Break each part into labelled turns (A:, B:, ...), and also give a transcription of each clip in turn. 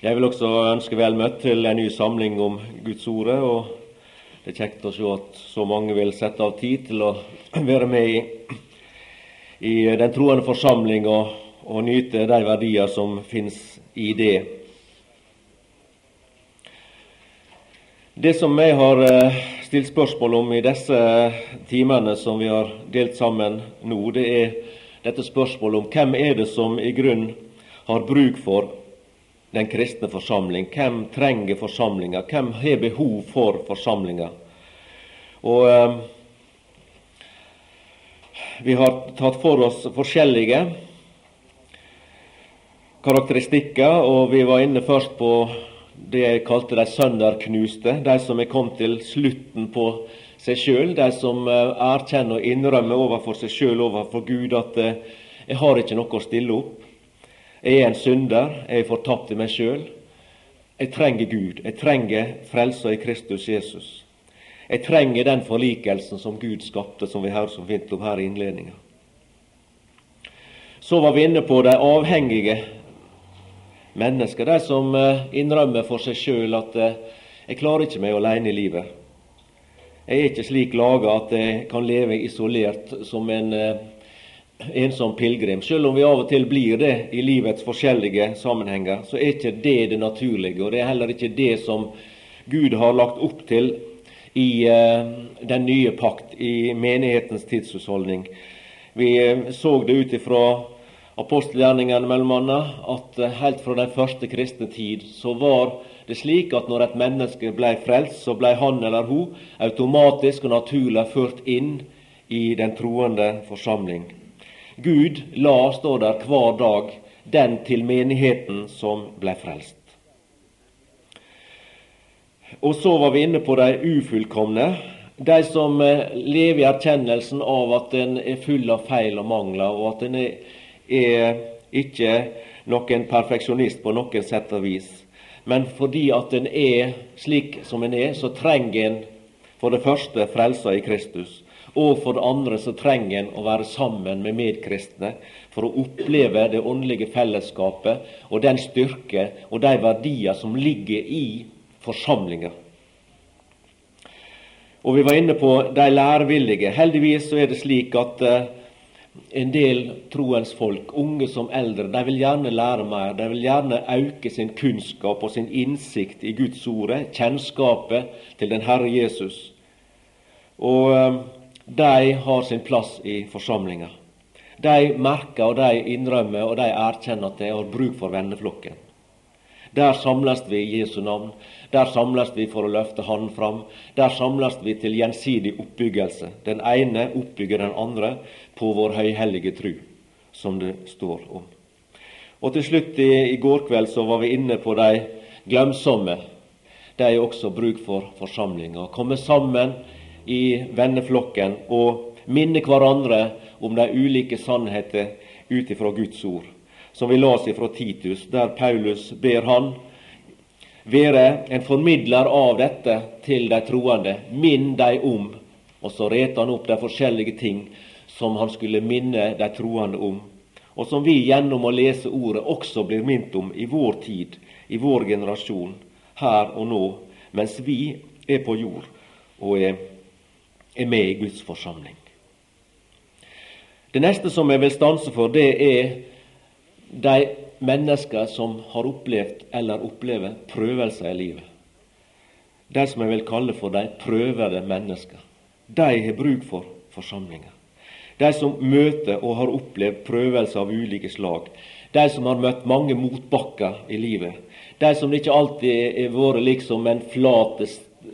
A: Jeg vil også ønske vel møtt til en ny samling om Guds ordet. og Det er kjekt å se at så mange vil sette av tid til å være med i, i den troende forsamling og, og nyte de verdier som finnes i det. Det som jeg har eh, stilt spørsmål om i disse timene som vi har delt sammen nå, det er dette spørsmålet om hvem er det som i grunn har bruk for den kristne forsamling. Hvem trenger forsamlinga? Hvem har behov for forsamlinga? Og eh, Vi har tatt for oss forskjellige karakteristikker, og vi var inne først på det jeg kalte de sønderknuste, de som er kommet til slutten på seg sjøl, de som eh, erkjenner og innrømmer overfor seg sjøl, overfor Gud, at eh, jeg har ikke noe å stille opp. Jeg er en synder, jeg er fortapt i meg sjøl. Jeg trenger Gud. Jeg trenger frelsa i Kristus Jesus. Jeg trenger den forlikelsen som Gud skapte, som vi har så fint om her i innledninga. Så var vi inne på de avhengige mennesker, de som eh, innrømmer for seg sjøl at eh, jeg klarer ikke meg aleine i livet. Jeg er ikke slik laga at jeg kan leve isolert som en eh, ensom pilegrim. Selv om vi av og til blir det i livets forskjellige sammenhenger, så er ikke det det naturlige, og det er heller ikke det som Gud har lagt opp til i uh, den nye pakt, i menighetens tidshusholdning. Vi uh, så det ut ifra apostelgjerningene annet, at uh, helt fra den første kristne tid så var det slik at når et menneske ble frelst, så ble han eller hun automatisk og naturlig ført inn i den troende forsamling. Gud la, står der, hver dag den til menigheten som ble frelst. Og så var vi inne på de ufullkomne, de som eh, lever i erkjennelsen av at en er full av feil og mangler, og at en er, er ikke noen perfeksjonist på noen sett og vis. Men fordi at en er slik som en er, så trenger en for det første frelsa i Kristus. Og for det andre så trenger en å være sammen med medkristne for å oppleve det åndelige fellesskapet og den styrke og de verdier som ligger i forsamlinga. Og vi var inne på de lærevillige. Heldigvis så er det slik at uh, en del troens folk, unge som eldre, de vil gjerne lære mer. De vil gjerne øke sin kunnskap og sin innsikt i Guds ord, kjennskapet til den Herre Jesus. Og uh, de har sin plass i forsamlinga. De merker og de innrømmer og de erkjenner at de har bruk for venneflokken. Der samles vi i Jesu navn. Der samles vi for å løfte Han fram. Der samles vi til gjensidig oppbyggelse. Den ene oppbygger den andre på vår høyhellige tru, som det står om. Og til slutt i, i går kveld så var vi inne på de glemsomme. De har også bruk for forsamlinga. Komme sammen i venneflokken og minne hverandre om de ulike sannheter ut ifra Guds ord. Som vi las ifra Titus, der Paulus ber han være en formidler av dette til de troende. Minn dem om. Og så reter han opp de forskjellige ting som han skulle minne de troende om. Og som vi gjennom å lese Ordet også blir minnet om i vår tid, i vår generasjon, her og nå, mens vi er på jord og er er med i Guds forsamling. Det neste som jeg vil stanse for, det er de mennesker som har opplevd eller opplever prøvelser i livet. De som jeg vil kalle for de prøvede mennesker. De har bruk for forsamlinger. De som møter og har opplevd prøvelser av ulike slag. De som har møtt mange motbakker i livet. De som ikke alltid har vært liksom en flat,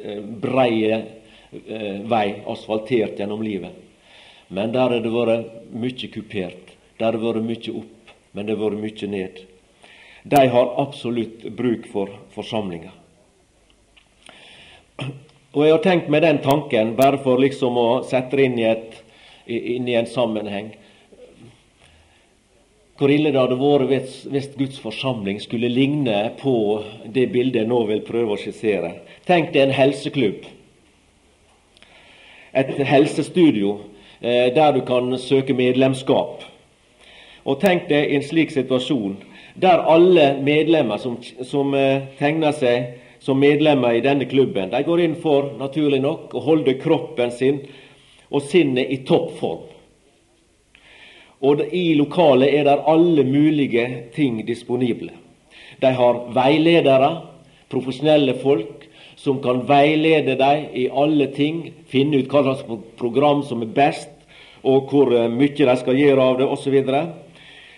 A: eh, breie Eh, vei asfaltert gjennom livet. Men der har det vært mye kupert. Der har det vært mye opp, men det har vært mye ned. De har absolutt bruk for forsamlinga. Og jeg har tenkt med den tanken, bare for liksom å sette det inn i, et, inn i en sammenheng Hvor ille det hadde vært hvis Guds forsamling skulle ligne på det bildet jeg nå vil prøve å skissere. Tenk deg en helseklubb et helsestudio eh, der du kan søke medlemskap. Og Tenk deg en slik situasjon der alle medlemmer som, som eh, tegner seg som medlemmer i denne klubben, de går inn for, naturlig nok, å holde kroppen sin og sinnet i toppform. Og i lokalet er der alle mulige ting disponible. De har veiledere, profesjonelle folk, som kan veilede dem i alle ting, finne ut hva slags program som er best, og hvor eh, mye de skal gjøre av det, osv.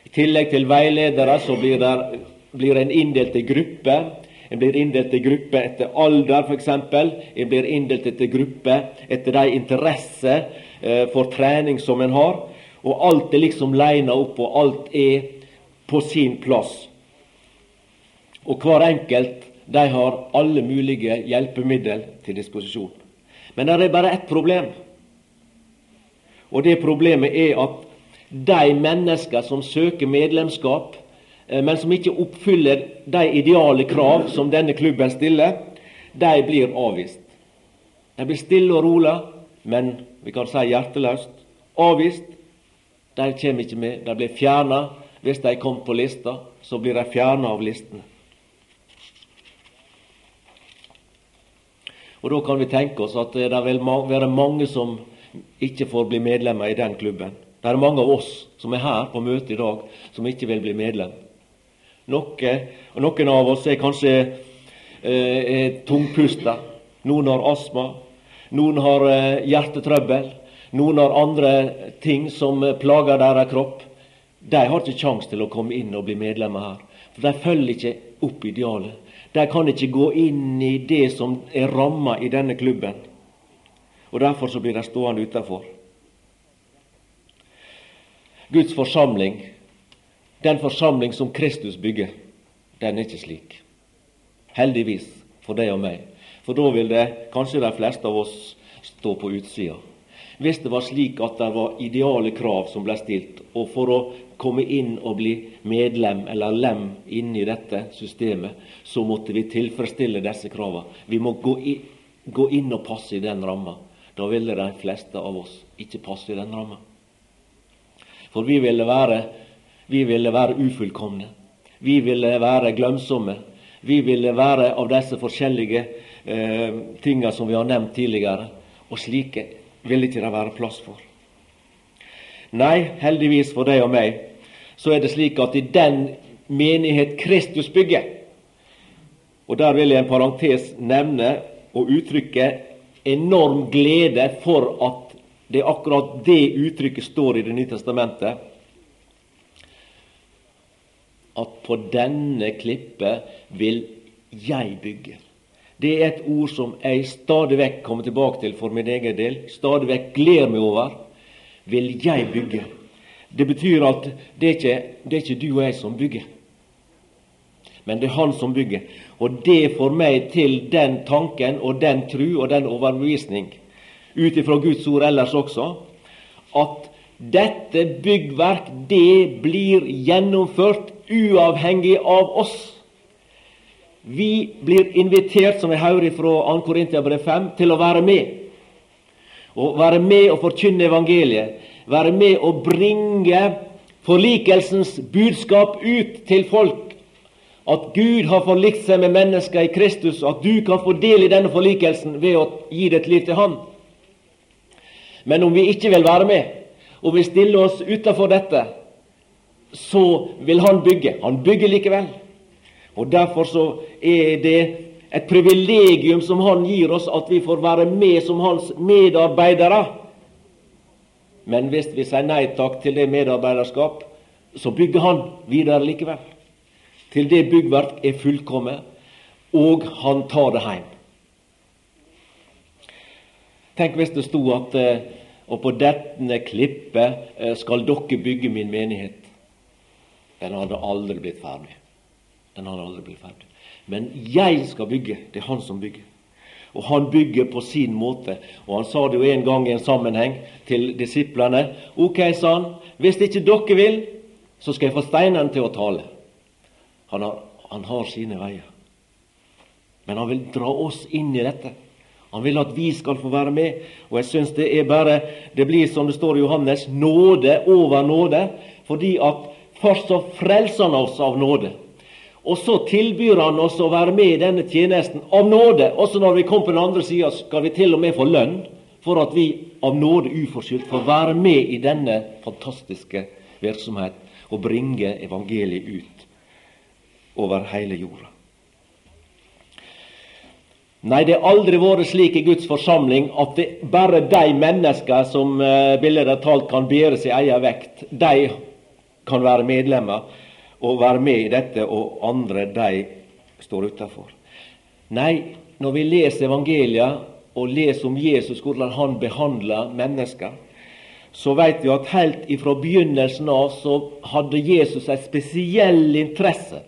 A: I tillegg til veiledere så blir, der, blir en inndelt i grupper. En blir inndelt i grupper etter alder, f.eks. En blir inndelt etter grupper etter de interesser eh, for trening som en har. Og alt er liksom leina opp, og alt er på sin plass. Og hver enkelt de har alle mulige hjelpemidler til disposisjon. Men det er bare ett problem. Og det problemet er at de mennesker som søker medlemskap, eh, men som ikke oppfyller de ideale krav som denne klubben stiller, de blir avvist. De blir stille og rolig, men vi kan si hjerteløst avvist. De kommer ikke med. De blir fjerna. Hvis de kom på lista, så blir de fjerna av listene. Og Da kan vi tenke oss at det vil være mange som ikke får bli medlemmer i den klubben. Det er mange av oss som er her på møte i dag, som ikke vil bli medlem. Noe, og Noen av oss er kanskje eh, tungpusta. Noen har astma. Noen har eh, hjertetrøbbel. Noen har andre ting som plager deres kropp. De har ikke kjangs til å komme inn og bli medlemmer her. For De følger ikke opp idealet. De kan ikke gå inn i det som er ramma i denne klubben. Og Derfor så blir de stående utenfor. Guds forsamling, den forsamling som Kristus bygger, den er ikke slik. Heldigvis for deg og meg. For da vil det kanskje de fleste av oss stå på utsida. Hvis det var slik at det var ideale krav som ble stilt, og for å komme inn og bli medlem eller lem inni dette systemet, så måtte vi tilfredsstille disse kravene. Vi må gå inn, gå inn og passe i den ramma. Da ville de fleste av oss ikke passe i den ramma. For vi ville være, vi ville være ufullkomne. Vi ville være glømsomme. Vi ville være av disse forskjellige eh, tinga som vi har nevnt tidligere. Og slike ville ikke det være plass for. Nei, heldigvis for deg og meg, så er det slik at i den menighet Kristus bygger Og der vil jeg en parentes nevne og uttrykke enorm glede for at det er akkurat det uttrykket står i Det nye testamentet. At på denne klippet vil jeg bygge. Det er et ord som jeg stadig vekk kommer tilbake til for min egen del. Stadig vekk gleder meg over. Vil jeg bygge. Det betyr at det er, ikke, det er ikke du og jeg som bygger, men det er Han som bygger. Og det får meg til den tanken og den tru og den overbevisning ut ifra Guds ord ellers også, at dette byggverk, det blir gjennomført uavhengig av oss. Vi blir invitert, som jeg hører fra 2. Korintiabrev 5, til å være med. Å være med og forkynne evangeliet. Være med å bringe forlikelsens budskap ut til folk. At Gud har forlikt seg med mennesker i Kristus, og at du kan få del i denne forlikelsen ved å gi ditt liv til Han. Men om vi ikke vil være med, og vi stiller oss utenfor dette, så vil han bygge. Han bygger likevel. Og Derfor så er det et privilegium som han gir oss, at vi får være med som hans medarbeidere. Men hvis vi sier nei takk til det medarbeiderskap, så bygger han videre likevel. Til det byggverk er fullkommet, og han tar det hjem. Tenk hvis det sto at eh, og på dette klippet eh, skal dere bygge min menighet. Den hadde aldri blitt ferdig. Den hadde aldri blitt ferdig. Men jeg skal bygge. Det er han som bygger. Og han bygger på sin måte. Og han sa det jo en gang i en sammenheng til disiplene. Ok, sa han, hvis ikke dere vil, så skal jeg få steinene til å tale. Han har, han har sine veier. Men han vil dra oss inn i dette. Han vil at vi skal få være med. Og jeg syns det er bare Det blir som det står i Johannes nåde over nåde. Fordi at Først så frelser han oss av nåde. Og så tilbyr han oss å være med i denne tjenesten av nåde. Også når vi kommer på den andre sida, skal vi til og med få lønn for at vi av nåde uforskyldt får være med i denne fantastiske virksomhet og bringe evangeliet ut over hele jorda. Nei, det har aldri vært slik i Guds forsamling at det bare de mennesker som uh, billedlig talt kan bære sin egen vekt, de kan være medlemmer og være med i dette, og andre de står utafor. Nei, når vi leser evangelia og leser om Jesus, hvordan han behandler mennesker, så vet vi at helt ifra begynnelsen av så hadde Jesus en spesiell interesse,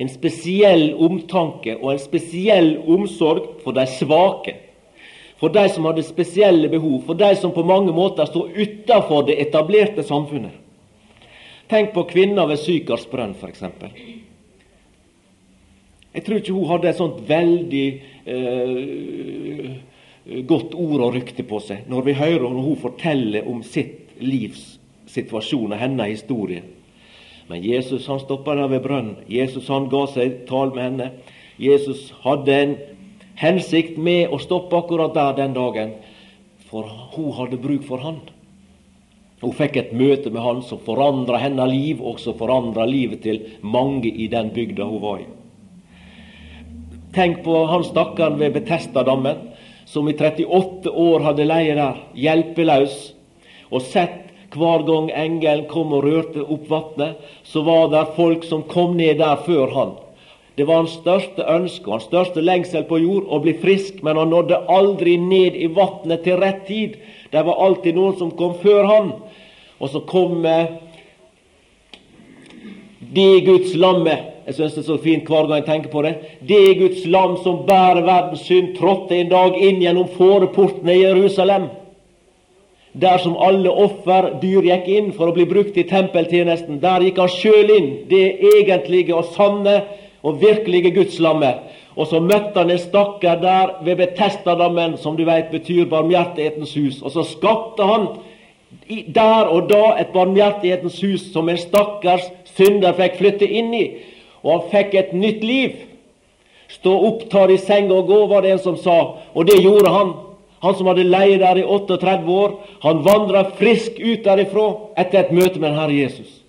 A: en spesiell omtanke og en spesiell omsorg for de svake. For de som hadde spesielle behov, for de som på mange måter stod utafor det etablerte samfunnet. Tenk på kvinna ved Sykars brønn, f.eks. Jeg tror ikke hun hadde et sånt veldig eh, godt ord og rykte på seg når vi hører når hun forteller om sitt livs situasjon og hennes historie. Men Jesus han stoppa der ved brønnen. Jesus han ga seg tal med henne. Jesus hadde en hensikt med å stoppe akkurat der den dagen, for hun hadde bruk for han. Hun fikk et møte med han som forandra hennes liv, og som forandra livet til mange i den bygda hun var i. Tenk på han stakkaren ved Betestadammen, som i 38 år hadde leie der, hjelpeløs, og sett hver gang engelen kom og rørte opp vannet, så var det folk som kom ned der før han. Det var hans største ønske og hans største lengsel på jord å bli frisk, men han nådde aldri ned i vannet til rett tid. Det var alltid noen som kom før han. Og så kommer det Guds lamme Jeg syns det er så fint hver gang jeg tenker på det. Det Guds lam som bærer verdens synd, trådte en dag inn gjennom fåreportene i Jerusalem. Der som alle offerdyr gikk inn for å bli brukt i tempeltjenesten, der gikk han sjøl inn, det egentlige og sanne og virkelige Guds lamme. Og så møtte han en stakkar der ved Betestadammen, som du veit betyr barmhjertighetens hus. Og så skapte han der og da et barmhjertighetens hus som en stakkars synder fikk flytte inn i. Og han fikk et nytt liv. Stå opp, ta i senga og gå, var det en som sa. Og det gjorde han. Han som hadde leid der i 38 år. Han vandra frisk ut derifra etter et møte med den Herre Jesus.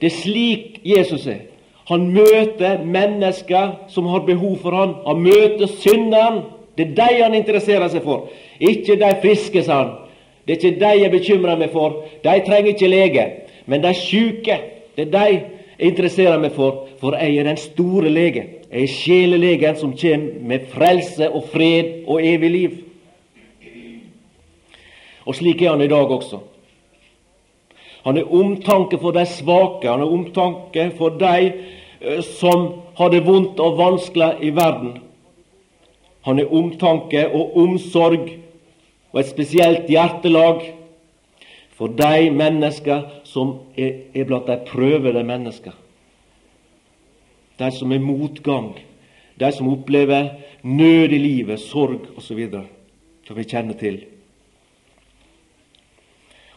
A: Det er slik Jesus er. Han møter mennesker som har behov for han. Han møter synderen. Det er de han interesserer seg for. Ikke de friske, sa han. Det er ikke de jeg bekymrer meg for. De trenger ikke lege. Men de syke, det er de jeg interesserer meg for. For jeg er den store lege. Jeg er sjelelegen som kommer med frelse og fred og evig liv. Og slik er han i dag også. Han er omtanke for de svake. Han er omtanke for de eh, som har det vondt og vanskelig i verden. Han er omtanke og omsorg og et spesielt hjertelag for de mennesker som er, er blant de prøvede mennesker. De som er motgang, de som opplever nød i livet, sorg osv., som vi kjenner til.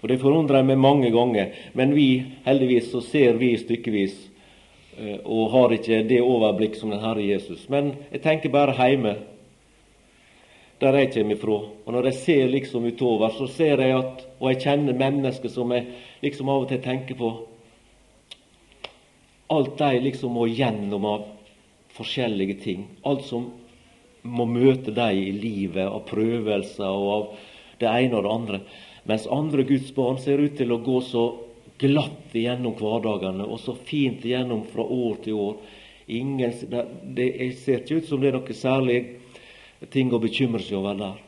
A: Og Det forundrer meg mange ganger, men vi heldigvis så ser vi stykkevis eh, og har ikke det overblikk som den Herre Jesus. Men jeg tenker bare hjemme der jeg kommer ifra. Og når jeg ser liksom utover, så ser jeg at Og jeg kjenner mennesker som jeg liksom av og til tenker på Alt de liksom må gjennom av forskjellige ting. Alt som må møte dem i livet av prøvelser og av det ene og det andre. Mens andre Guds barn ser ut til å gå så glatt igjennom hverdagene og så fint igjennom fra år til år. Ingen, det, det ser ikke ut som det er noe særlig ting å bekymre seg over der.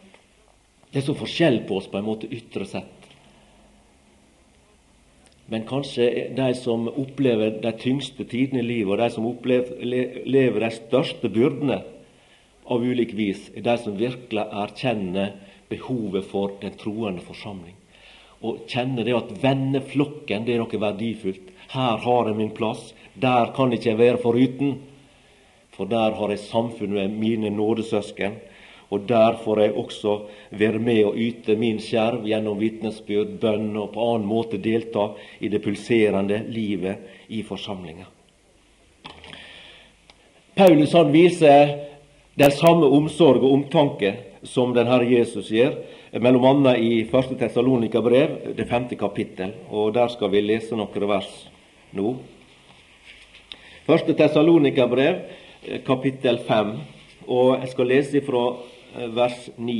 A: Det er så forskjell på oss på en måte ytre sett. Men kanskje de som opplever de tyngste tidene i livet, og de som opplever de største byrdene av ulik vis, er de som virkelig erkjenner behovet for den troende forsamling. Og kjenner det at venneflokken det er noe verdifullt. Her har jeg min plass. Der kan jeg ikke være foruten. For der har jeg samfunn med mine nådesøsken. Og der får jeg også være med og yte min skjerv gjennom vitnesbyrd, bønn og på annen måte delta i det pulserende livet i forsamlinga. Paulus han viser den samme omsorg og omtanke som den Herre Jesus gjør, annet i 1. Tessalonika brev, det femte kapittel. Og der skal vi lese noen vers nå. 1. Tessalonika brev, kapittel 5, og jeg skal lese fra eh, vers 9.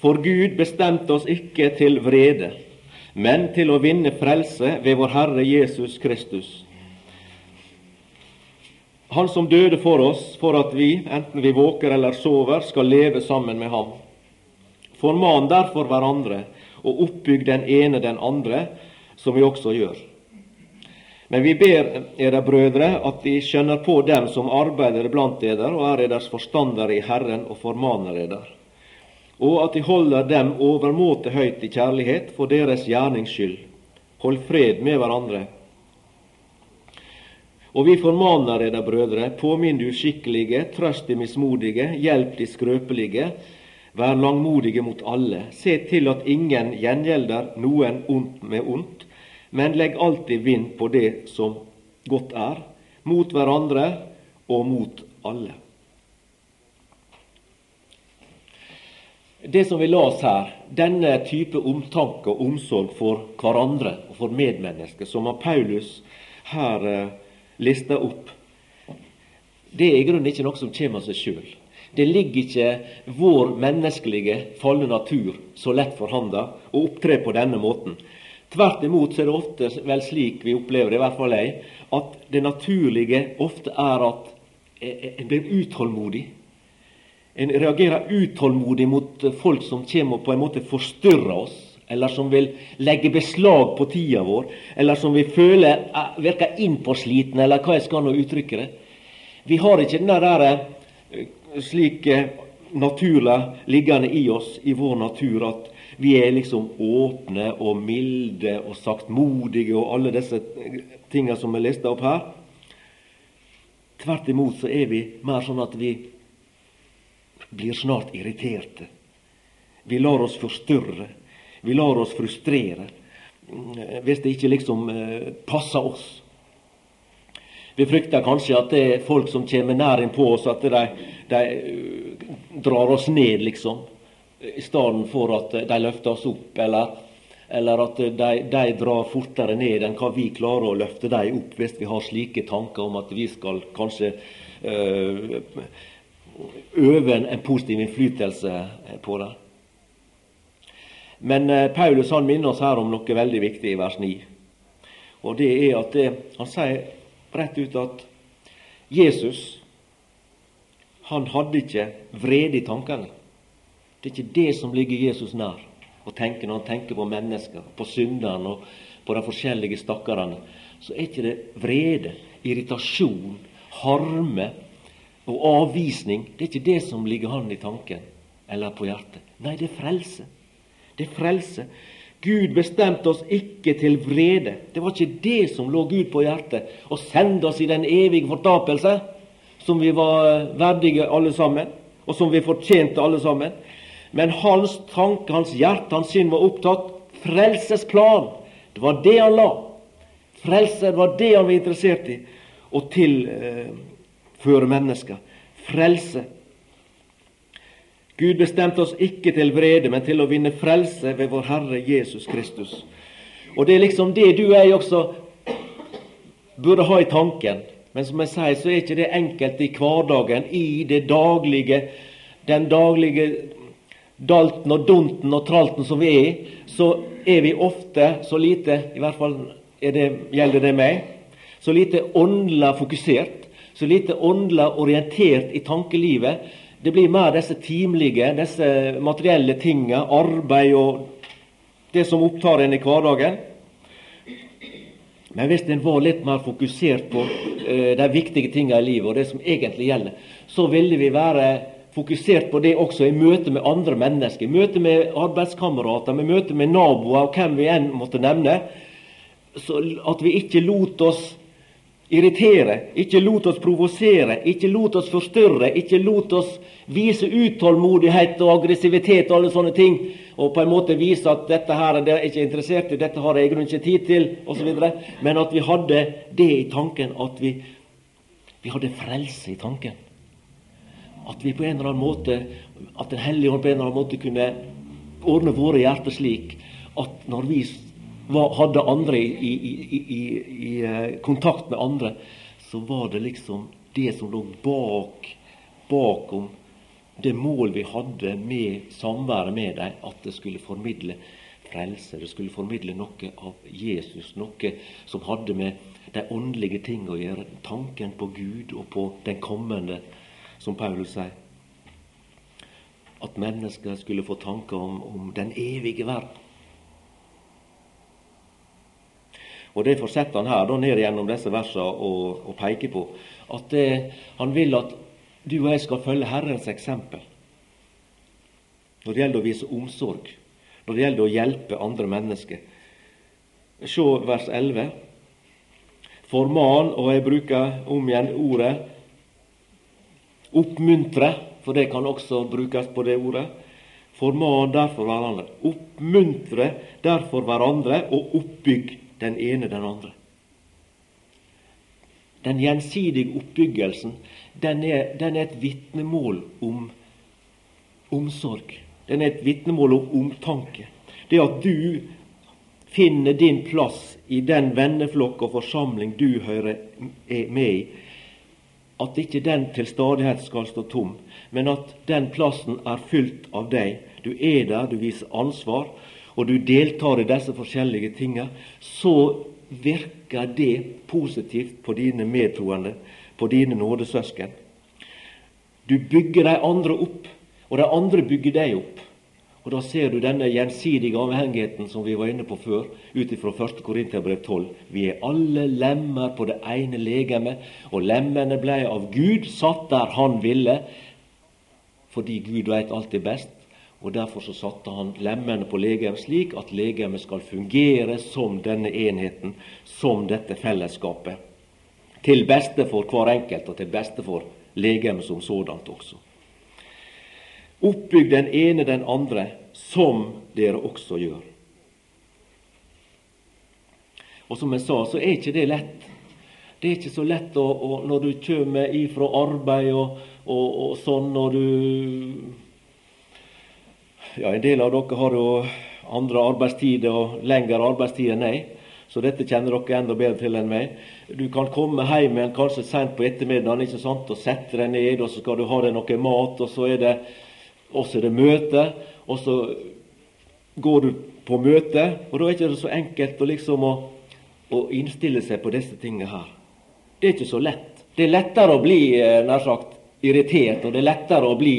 A: For Gud bestemte oss ikke til vrede, men til å vinne frelse ved vår Herre Jesus Kristus han som døde for oss, for at vi, enten vi våker eller sover, skal leve sammen med ham. Forman derfor hverandre, og oppbygg den ene den andre, som vi også gjør. Men vi ber dere, brødre at de skjønner på dem som arbeider blant dere og er deres forstandere i Herren og formaner dere, og at de holder dem overmåte høyt i kjærlighet for deres gjernings skyld. Hold fred med hverandre. Og vi formaner dere, brødre, påminn de uskikkelige, trøst de mismodige, hjelp de skrøpelige, vær langmodige mot alle. Se til at ingen gjengjelder noen ondt med ondt, men legg alltid vind på det som godt er, mot hverandre og mot alle. Det som vi las her, denne type omtanke og omsorg for hverandre og for medmennesker, som har Paulus her eh, lista opp, det er i grunnen ikke noe som kommer av seg sjøl. Det ligger ikke vår menneskelige falne natur så lett for handa å opptre på denne måten. Tvert imot så er det ofte vel slik vi opplever det, i hvert fall jeg, at det naturlige ofte er at en blir utålmodig. En reagerer utålmodig mot folk som kommer og på en måte forstyrrer oss eller som vil legge beslag på tida vår, eller som vi føler virker innpåslitne, eller hva jeg skal nå uttrykke det. Vi har ikke den der eh, slik naturlig liggende i oss, i vår natur, at vi er liksom åpne og milde og saktmodige og alle disse tinga som er lista opp her. Tvert imot så er vi mer sånn at vi blir snart irriterte. Vi lar oss forstyrre. Vi lar oss frustrere hvis det ikke liksom eh, passer oss. Vi frykter kanskje at det er folk som kommer nær innpå oss, at de, de eh, drar oss ned, liksom. I stedet for at de løfter oss opp, eller, eller at de, de, drar fortere ned enn hva vi klarer å løfte dem opp, hvis vi har slike tanker om at vi skal kanskje øh, øve en positiv innflytelse på dem. Men eh, Paulus han minner oss her om noe veldig viktig i vers 9. Og det er at det, han sier rett ut at Jesus han hadde ikke vrede i tankene. Det er ikke det som ligger Jesus nær å tenke når han tenker på mennesker, på synderen og på de forskjellige stakkarene. Så er ikke det vrede, irritasjon, harme og avvisning. Det er ikke det som ligger han i tanken eller på hjertet. Nei, det er frelse Det er frelse. Gud bestemte oss ikke til vrede. Det var ikke det som lå Gud på hjertet, å sende oss i den evige fortapelse, som vi var verdige alle sammen, og som vi fortjente alle sammen. Men hans tanke, hans hjerte, hans sinn var opptatt frelsesplan. Det var det han la. Frelse var det han var interessert i. Å tilføre eh, mennesker. Frelse. Gud bestemte oss ikke til vrede, men til å vinne frelse ved vår Herre Jesus Kristus. Og det er liksom det du og jeg også burde ha i tanken. Men som jeg sier, så er ikke det enkelt i hverdagen, i det daglige, den daglige dalten og dunten og tralten som vi er så er vi ofte så lite, i hvert fall det, gjelder det meg, så lite åndelig fokusert, så lite åndelig orientert i tankelivet det blir mer disse timelige, disse materielle tinga, arbeid og det som opptar en i hverdagen. Men hvis en var litt mer fokusert på uh, de viktige tinga i livet, og det som egentlig gjelder, så ville vi være fokusert på det også i møte med andre mennesker, i møte med arbeidskamerater, i møte med naboer og hvem vi enn måtte nevne. Så at vi ikke lot oss irritere, ikke lot oss provosere, ikke lot oss forstyrre, ikke lot oss vise utålmodighet og aggressivitet og alle sånne ting, og på en måte vise at dette her er jeg ikke interessert i, dette har jeg i grunnen ikke tid til, osv. Men at vi hadde det i tanken, at vi, vi hadde frelse i tanken. At vi på en eller annen måte, at Den hellige ånd på en eller annen måte kunne ordne våre hjerter slik at når vi hadde andre i, i, i, i, eh, kontakt med andre, så var det liksom det som lå bak bakom det mål vi hadde med samværet med dem, at det skulle formidle frelse. Det skulle formidle noe av Jesus, noe som hadde med de åndelige ting å gjøre. Tanken på Gud og på den kommende, som Paulus sier. At mennesker skulle få tanker om, om den evige verden. Og Det fortsetter han her da ned gjennom disse versene og, og peker på. At det, han vil at du og jeg skal følge Herrens eksempel når det gjelder å vise omsorg, når det gjelder å hjelpe andre mennesker. Se vers 11. Forman, og jeg bruker om igjen ordet oppmuntre, for det kan også brukes på det ordet. Forman derfor hverandre. Oppmuntre derfor hverandre, og oppbygg den ene den andre. Den gjensidige oppbyggelsen den er, den er et vitnemål om omsorg. Den er et vitnemål om omtanke. Det at du finner din plass i den venneflokk og forsamling du hører med i, at ikke den til stadighet skal stå tom, men at den plassen er fylt av deg. Du er der, du viser ansvar, og du deltar i disse forskjellige tingene, så virker det positivt på dine medtroende, på dine nådesøsken. Du bygger de andre opp, og de andre bygger deg opp. Og Da ser du denne gjensidige avhengigheten som vi var inne på før, ut fra 1. Korinterbrev 12. Vi er alle lemmer på det ene legemet, og lemmene ble av Gud satt der Han ville, fordi Gud veit alltid best. Og Derfor så satte han lemmene på legemet slik at legemet skal fungere som denne enheten, som dette fellesskapet. Til beste for hver enkelt, og til beste for legemet som sådant også. Oppbygg den ene den andre, som dere også gjør. Og som jeg sa, så er ikke det lett. Det er ikke så lett å, å, når du kommer ifra arbeid og, og, og sånn, når du ja, En del av dere har jo andre arbeidstider og lengre arbeidstid enn jeg. så dette kjenner dere enda bedre til enn meg. Du kan komme hjem igjen kanskje sent på ettermiddagen ikke sant, og sette deg ned, og så skal du ha deg noe mat, og så er det, også er det møte, og så går du på møte, og da er det ikke så enkelt å liksom å, å innstille seg på disse tingene her. Det er ikke så lett. Det er lettere å bli eh, nær sagt irritert, og det er lettere å bli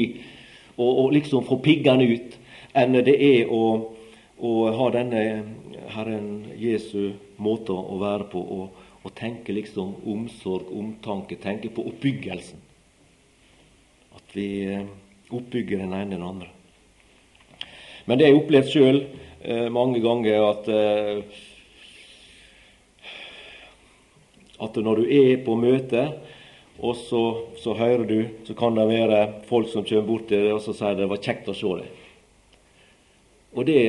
A: og, å liksom få piggene ut enn det er å, å ha denne Herren Jesu måte å være på og, og tenke liksom omsorg, omtanke, tenke på oppbyggelsen. At vi oppbygger den ene den andre. Men det har jeg opplevd sjøl eh, mange ganger at eh, at når du er på møte, og så, så, hører du, så kan det være folk som kommer bort til deg og så sier det var kjekt å se deg. Og det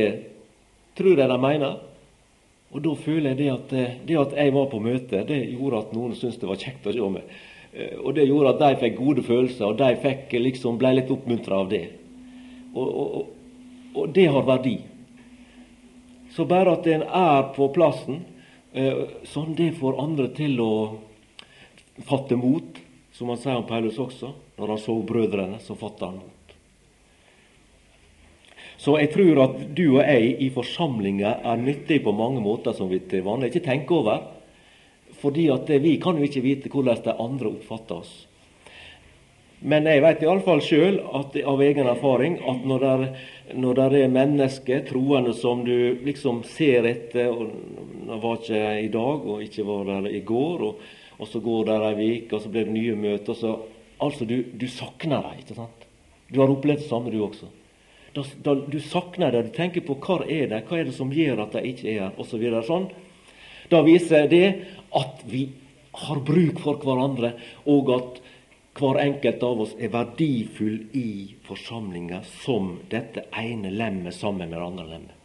A: tror jeg de mener. Og da føler jeg det at eh, det at jeg var på møte, det gjorde at noen syntes det var kjekt å se meg. Eh, og det gjorde at de fikk gode følelser, og de fikk liksom, ble litt oppmuntra av det. Og, og, og, det har verdi. Så bare at en er på plassen, eh, sånn det får andre til å fatte mot, som han sier om Paulus også. Når han så brødrene, så fatta han mot. Så jeg tror at du og jeg i forsamlinga er nyttige på mange måter som vi til vanlig ikke tenker over. Fordi at vi kan jo ikke vite hvordan de andre oppfatter oss. Men jeg vet iallfall sjøl av egen erfaring at når det, når det er mennesker, troende, som du liksom ser etter og Det var ikke i dag, og ikke var der i går, og, og så går det ei uke, og så blir det nye møter. Så, altså, du, du savner dem, ikke sant? Du har opplevd det samme, du også. Da, da, du savner dem, du tenker på hva er det hva er det som gjør at de ikke er her, osv. Så sånn. Da viser det at vi har bruk for hverandre, og at hver enkelt av oss er verdifull i forsamlinga som dette ene lemmet sammen med det andre lemmet.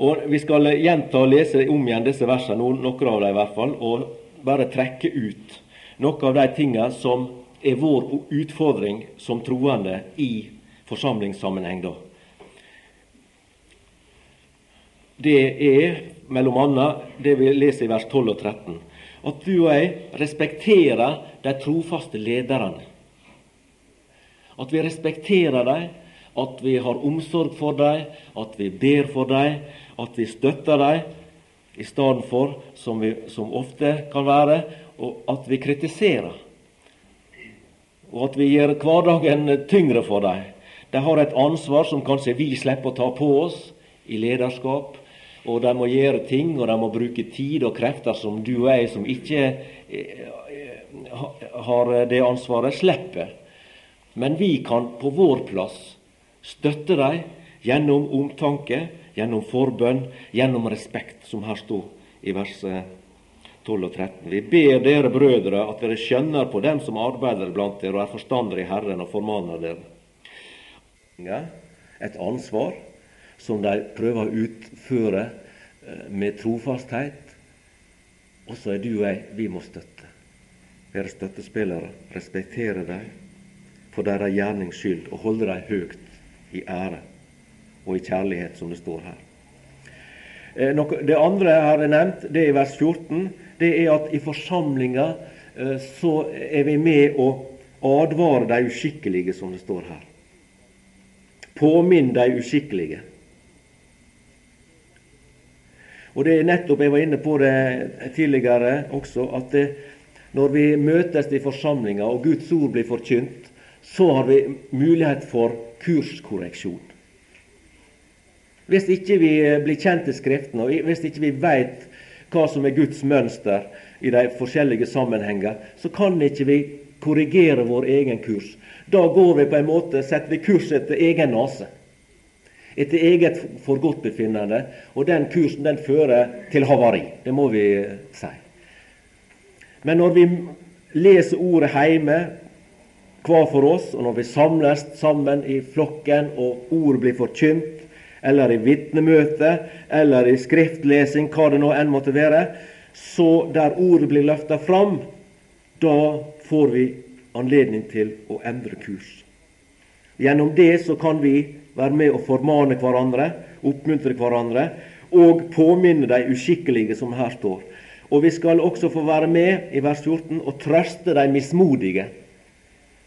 A: Og Vi skal gjenta og lese om igjen disse versene, noen av dem i hvert fall, og bare trekke ut noen av de tingene som er vår utfordring som troende i forsamlingssammenheng. da. Det er mellom annet det vi leser i vers 12 og 13. At du og jeg respekterer de trofaste lederne. At vi respekterer dem, at vi har omsorg for dem, at vi ber for dem, at vi støtter dem, i stedet for, som, vi, som ofte kan være, at vi kritiserer. Og at vi gjør hverdagen tyngre for dem. De har et ansvar som kanskje vi slipper å ta på oss i lederskap. Og de må gjøre ting, og de må bruke tid og krefter som du og jeg, som ikke eh, har det ansvaret, slipper. Men vi kan på vår plass støtte dem gjennom omtanke, gjennom forbønn, gjennom respekt, som her står i vers 12 og 13. Vi ber dere brødre at dere skjønner på dem som arbeider blant dere og er forstandere i Herren, og formaner dere. Et ansvar som de prøver å utføre eh, med trofasthet. Og så er du og jeg, vi må støtte. Være støttespillere, respektere dem for deres gjernings skyld og holde dem høyt i ære og i kjærlighet, som det står her. Eh, det andre jeg har nevnt, det er i vers 14. Det er at i forsamlinga eh, så er vi med å advare de uskikkelige, som det står her. Påminn de uskikkelige. Og det er nettopp, Jeg var inne på det tidligere også, at det, når vi møtes i forsamlinga og Guds ord blir forkynt, så har vi mulighet for kurskorreksjon. Hvis ikke vi blir kjent i Skriftene, og hvis ikke vi veit hva som er Guds mønster i de forskjellige sammenhenger, så kan ikke vi korrigere vår egen kurs. Da går vi på en måte, setter vi kurs etter egen nese. Etter eget forgodtbefinnende. Og den kursen den fører til havari. Det må vi si. Men når vi leser ordet heime hver for oss, og når vi samles sammen i flokken, og ordet blir forkynt, eller i vitnemøte, eller i skriftlesing, hva det nå enn måtte være, så der ordet blir løfta fram, da får vi anledning til å endre kurs. Gjennom det så kan vi være med å formane hverandre, oppmuntre hverandre, og påminne de uskikkelige, som her står. Og vi skal også få være med i vers 14 og trøste de mismodige.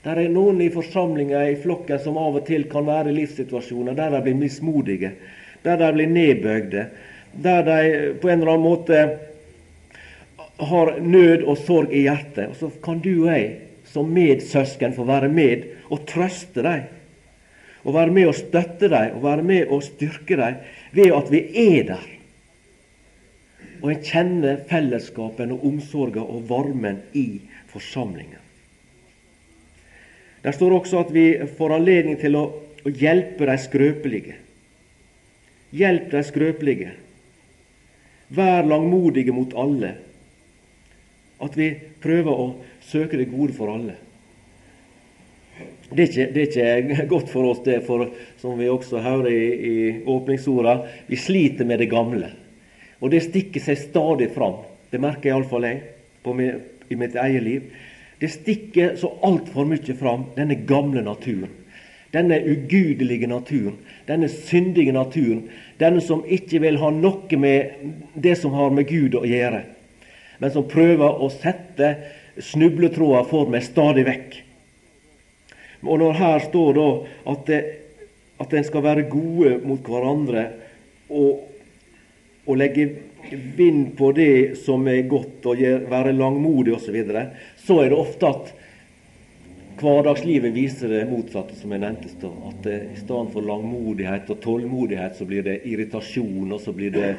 A: Der er noen i forsamlinga i flokken som av og til kan være i livssituasjoner der de blir mismodige, der de blir nedbøgde, der de på en eller annen måte har nød og sorg i hjertet. Og så kan du og jeg som medsøsken få være med og trøste dem. Og være med å støtte dem og være med å styrke dem ved at vi er der. Og en kjenner fellesskapen og omsorgen og varmen i forsamlingen. Der står også at vi får anledning til å, å hjelpe de skrøpelige. Hjelp de skrøpelige. Vær langmodige mot alle. At vi prøver å søke det gode for alle. Det er, ikke, det er ikke, godt for oss, det, for som vi også hører i, i åpningsorda, vi sliter med det gamle. Og det stikker seg stadig fram. Det merker iallfall jeg på min, i mitt eget liv. Det stikker så altfor mye fram, denne gamle naturen. Denne ugudelige naturen, denne syndige naturen. Denne som ikke vil ha noe med det som har med Gud å gjøre, men som prøver å sette snubletråder for meg stadig vekk. Og når her står da at, det, at en skal være gode mot hverandre og, og legge vind på det som er godt, og være langmodig osv., så, videre, så er det ofte at hverdagslivet viser det motsatte, som jeg nevnte. At det, i stedet for langmodighet og tålmodighet, så blir det irritasjon, og så blir det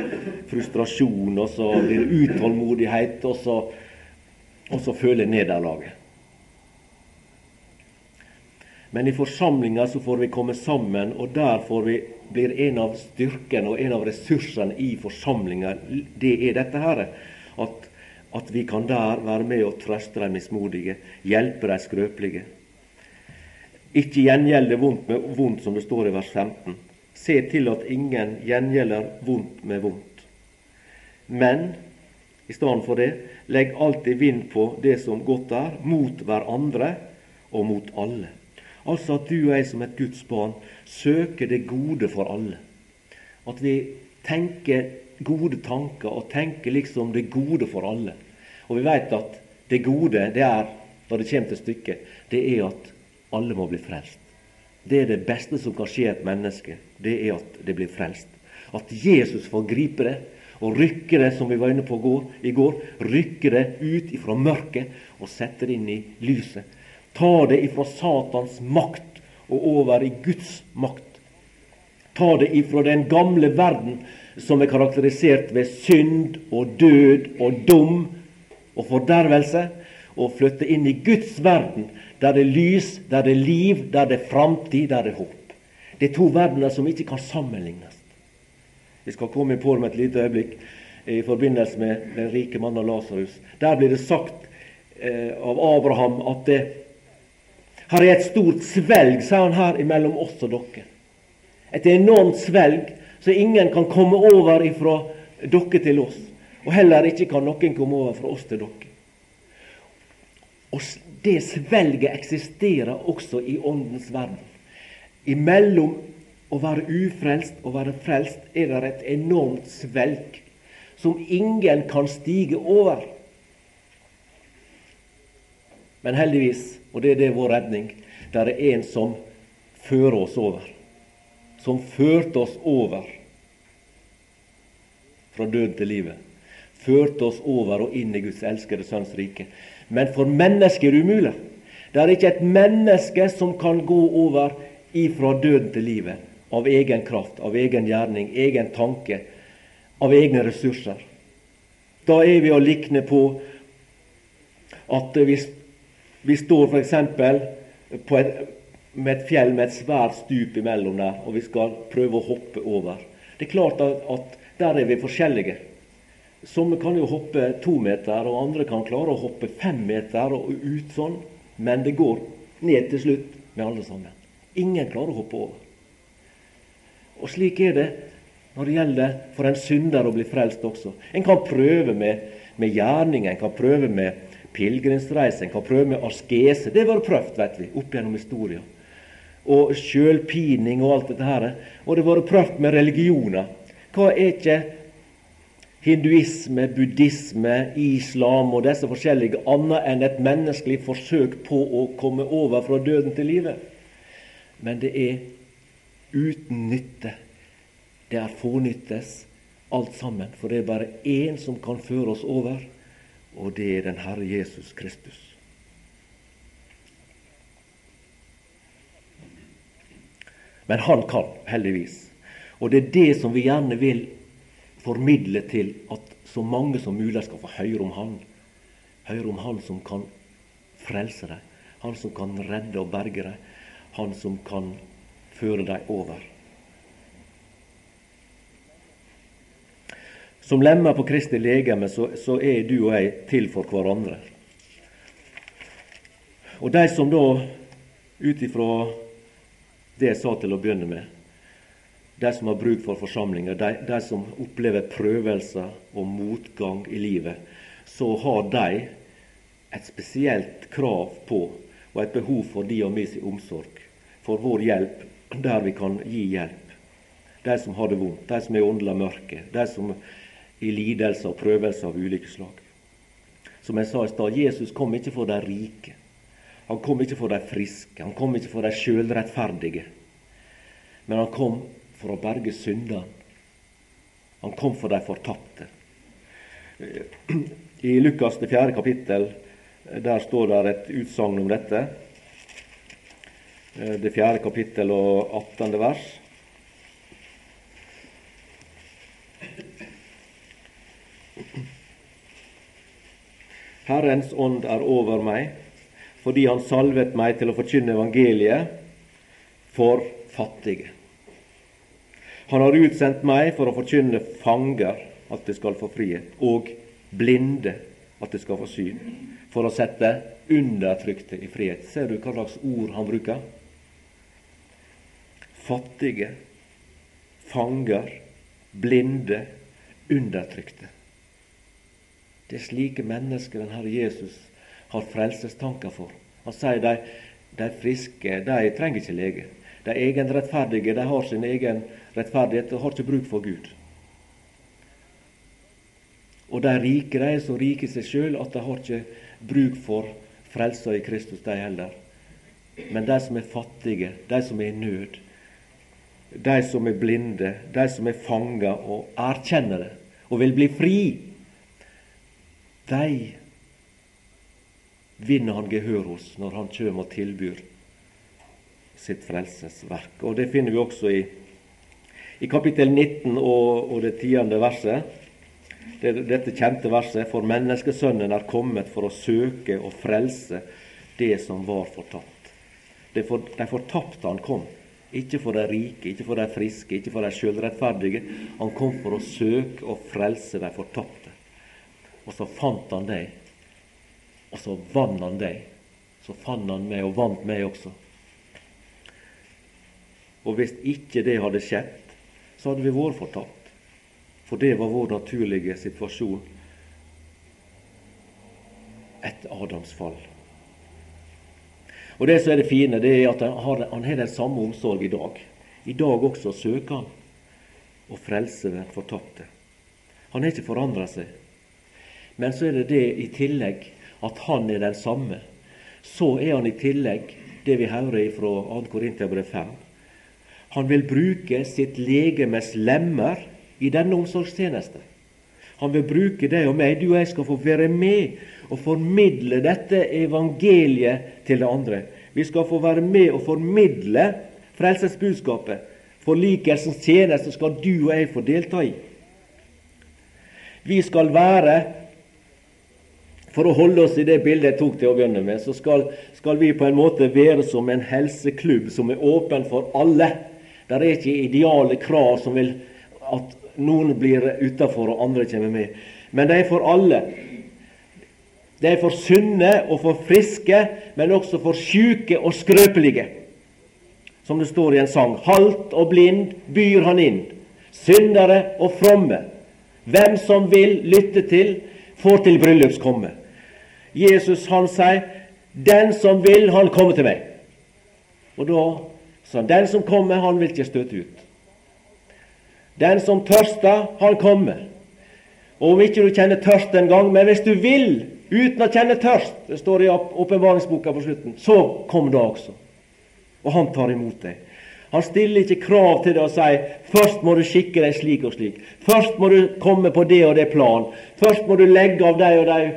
A: frustrasjon, og så blir det utålmodighet, og så, og så føler nederlaget. Men i forsamlinga så får vi komme sammen, og der får vi, blir en av styrkene og en av ressursene i forsamlinga det er dette her, at, at vi kan der være med og trøste de mismodige, hjelpe de skrøpelige. Ikke gjengjelde vondt med vondt, som det står i vers 15. Se til at ingen gjengjelder vondt med vondt. Men i stedet for det, legg alltid vind på det som godt er, mot hverandre og mot alle. Altså at du og jeg som et Guds barn søker det gode for alle. At vi tenker gode tanker og tenker liksom det gode for alle. Og vi vet at det gode, det er, når det kommer til stykket, det er at alle må bli frelst. Det er det beste som kan skje et menneske. Det er at det blir frelst. At Jesus får gripe det og rykke det, som vi var inne på i går, rykke det ut ifra mørket og sette det inn i lyset. Ta det ifra Satans makt og over i Guds makt. Ta det ifra den gamle verden som er karakterisert ved synd og død og dom og fordervelse, og flytte inn i Guds verden, der det er lys, der det er liv, der det er framtid, der det er håp. Det er to verdener som ikke kan sammenlignes. Vi skal komme på med et lite øyeblikk i forbindelse med den rike mannen Lasarus. Der blir det sagt eh, av Abraham at det, her er et stort svelg, sa han her, imellom oss og dere. Et enormt svelg, så ingen kan komme over ifra dere til oss. Og heller ikke kan noen komme over fra oss til dere. Og det svelget eksisterer også i åndens verden. Imellom å være ufrelst og være frelst er det et enormt svelg som ingen kan stige over. Men heldigvis, og det er det vår redning, der er en som fører oss over. Som førte oss over fra død til livet. Førte oss over og inn i Guds elskede Sønns rike. Men for mennesket er det umulig. Det er ikke et menneske som kan gå over ifra døden til livet av egen kraft, av egen gjerning, egen tanke, av egne ressurser. Da er vi å likne på at vi, vi står f.eks. med et fjell med et svært stup imellom der, og vi skal prøve å hoppe over. Det er klart at, at der er vi forskjellige. Somme kan jo hoppe to meter, og andre kan klare å hoppe fem meter og ut sånn. Men det går ned til slutt med alle sammen. Ingen klarer å hoppe over. Og slik er det når det gjelder for en synder å bli frelst også. En kan prøve med, med gjerning, en kan prøve med pilegrimsreise, en kan prøve med askese. Det har vært prøvd, vet vi, opp gjennom historia. Og sjølpining og alt dette her. Og det har vært prøvd med religioner. Hva er ikke hinduisme, buddhisme, islam og disse forskjellige annet enn et menneskelig forsøk på å komme over fra døden til livet? Men det er uten nytte. Det er fånyttes, alt sammen. For det er bare én som kan føre oss over, og det er den Herre Jesus Kristus. Men han kan, heldigvis. Og det er det som vi gjerne vil formidle til at så mange som mulig skal få høre om Han. Høre om Han som kan frelse deg, Han som kan redde og berge deg, Han som kan føre dem over. Som lemmer på Kristi legeme så, så, er du og jeg til for hverandre. Og de som da, ut ifra det jeg sa til å begynne med, de som har bruk for forsamlinger, de, de som opplever prøvelser og motgang i livet, så har de et spesielt krav på og et behov for de og mi omsorg, for vår hjelp der vi kan gi hjelp. De som har det vondt, de som er åndelig mørke, de som i lidelser og prøvelser av ulike slag. Som jeg sa i stad, Jesus kom ikke for de rike. Han kom ikke for de friske, han kom ikke for de sjølrettferdige. Men han kom for å berge syndene. Han kom for de fortapte. I Lukas det fjerde kapittel der står det et utsagn om dette. Det fjerde kapittel og 18. vers. Herrens ånd er over meg, fordi Han salvet meg til å forkynne evangeliet for fattige. Han har utsendt meg for å forkynne fanger at de skal få frihet, og blinde at de skal få syn, for å sette undertrykte i frihet. Ser du hva slags ord han bruker? Fattige, fanger, blinde, undertrykte. Det er slike mennesker den Herre Jesus har frelsestanker for. Han sier de, de friske de trenger ikke lege. De egenrettferdige de har sin egen rettferdighet og har ikke bruk for Gud. Og de rike de er så rike i seg sjøl at de har ikke bruk for frelsa i Kristus, de heller. Men de som er fattige, de som er i nød, de som er blinde, de som er fanga og erkjenner det og vil bli fri, de vinner han gehør hos når han kjem og tilbyr sitt frelsesverk. Og Det finner vi også i, i kapittel 19 og, og det tiende verset. Det, dette kjente verset For menneskesønnen er kommet for å søke og frelse det som var fortapt. Det for, de fortapte han kom. Ikke for de rike, ikke for de friske, ikke for de sjølrettferdige. Han kom for å søke og frelse de fortapte. Og så fant han deg, og så vant han deg. Så fant han meg og vant meg også. Og hvis ikke det hadde skjedd, så hadde vi vært fortapt. For det var vår naturlige situasjon etter Adams fall. Og Det som er det fine, det er at han har, han har den samme omsorg i dag. I dag også søker han å frelse den fortapte. Han har ikke forandra seg. Men så er det det i tillegg at han er den samme. Så er han i tillegg det vi hører fra 2. Korinterbrev 5, han vil bruke sitt legemes lemmer i denne omsorgstjeneste. Han vil bruke deg og meg. Du og jeg skal få være med og formidle dette evangeliet til det andre. Vi skal få være med og formidle frelsesbudskapet. Forlikelsens tjeneste skal du og jeg få delta i. Vi skal være For å holde oss i det bildet jeg tok til å begynne med, så skal, skal vi på en måte være som en helseklubb som er åpen for alle. Det er ikke ideale krav som vil at noen blir utafor og andre kommer med. Men det er for alle. Det er for sunne og for friske, men også for sjuke og skrøpelige. Som det står i en sang. Halt og blind byr han inn. Syndere og fromme. Hvem som vil lytte til, får til bryllups komme. Jesus han sier, 'Den som vil, han kommer til meg'. Og da sa han den som kommer, han vil ikke støte ut. Den som tørster, han kommer. Og om ikke du kjenner tørst en gang, men hvis du vil uten å kjenne tørst, det står i åpenbaringsboka på slutten, så kom da også. Og han tar imot deg. Han stiller ikke krav til deg og sier først må du skikke deg slik og slik. Først må du komme på det og det plan. Først må du legge av deg og deg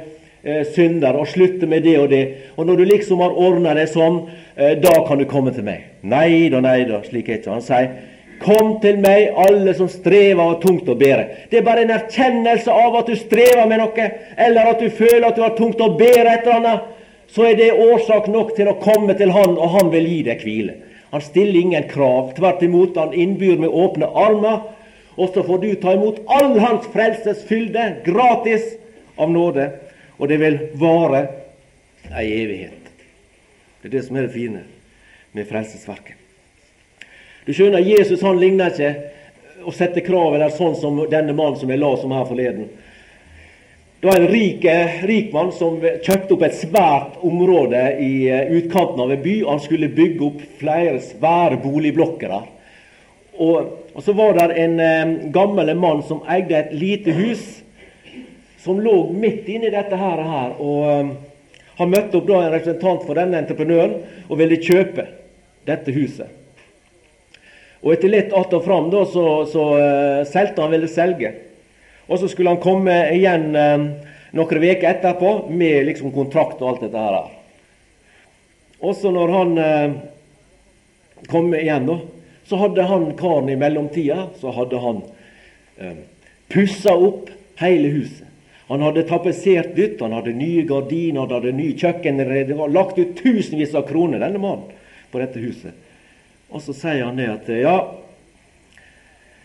A: eh, synder og slutte med det og det. Og når du liksom har ordna det sånn, eh, da kan du komme til meg. Nei da, nei da, slik er ikke Han sier Kom til meg, alle som strever og har tungt å bære. Det er bare en erkjennelse av at du strever med noe, eller at du føler at du har tungt å bære et eller annet. Så er det årsak nok til å komme til Han, og Han vil gi deg hvile. Han stiller ingen krav. Tvert imot, han innbyr med åpne armer. Og så får du ta imot all Hans frelses fylde, gratis, av nåde og det vil vare ei evighet. Det er det som er det fine med frelsesverket. Du skjønner, Jesus han ligner ikke å sette krav eller sånn som denne mannen som jeg la som her forleden. Det var en rik, rik mann som kjøpte opp et svært område i eh, utkanten av en by. Han skulle bygge opp flere svære boligblokker der. Og, og så var det en um, gammel mann som eide et lite hus som lå midt inni dette her. og um, Han møtte opp da en representant for denne entreprenøren og ville kjøpe dette huset. Og Etter litt att og fram da, så, så uh, solgte han ville selge. Og så skulle han komme igjen uh, noen uker etterpå med liksom kontrakt og alt dette her. Og så når han uh, kom igjen, da, så hadde han karen i mellomtida så hadde han uh, pussa opp hele huset. Han hadde tapetsert nytt, han hadde nye gardiner, han hadde ny kjøkkenrede. Det var lagt ut tusenvis av kroner, denne mannen, på dette huset. Og så sier han det at ja,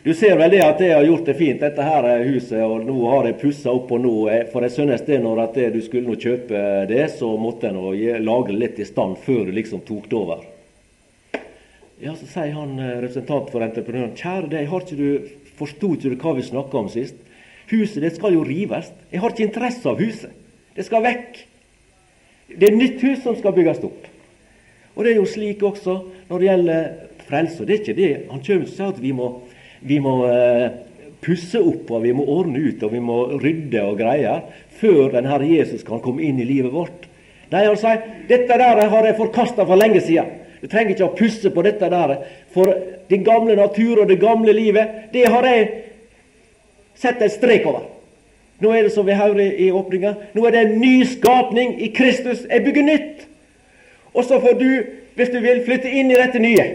A: du ser vel det at jeg har gjort det fint, dette her er huset, og nå har jeg pussa opp. og nå, For jeg synes det når at du skulle nå kjøpe det, så måtte jeg nå lage litt i stand før du liksom tok det over. Ja, Så sier han eh, representant for entreprenøren kjære deg, har ikke du, forsto ikke du hva vi snakka om sist? Huset det skal jo rives. Jeg har ikke interesse av huset. Det skal vekk. Det er nytt hus som skal bygges opp. Og det er jo slik også når det gjelder frelse. Det er ikke det. Han kommer til å si at vi må, vi må uh, pusse opp og vi må ordne ut og vi må rydde og greie før den Herre Jesus kan komme inn i livet vårt. Nei, han sier dette der har jeg forkasta for lenge siden. Du trenger ikke å pusse på dette der. For den gamle natur og det gamle livet, det har jeg sett en strek over. Nå er det som vi hører i åpninga, nå er det en ny skapning i Kristus. Jeg bygger nytt. Og så får du, hvis du vil, flytte inn i dette nye.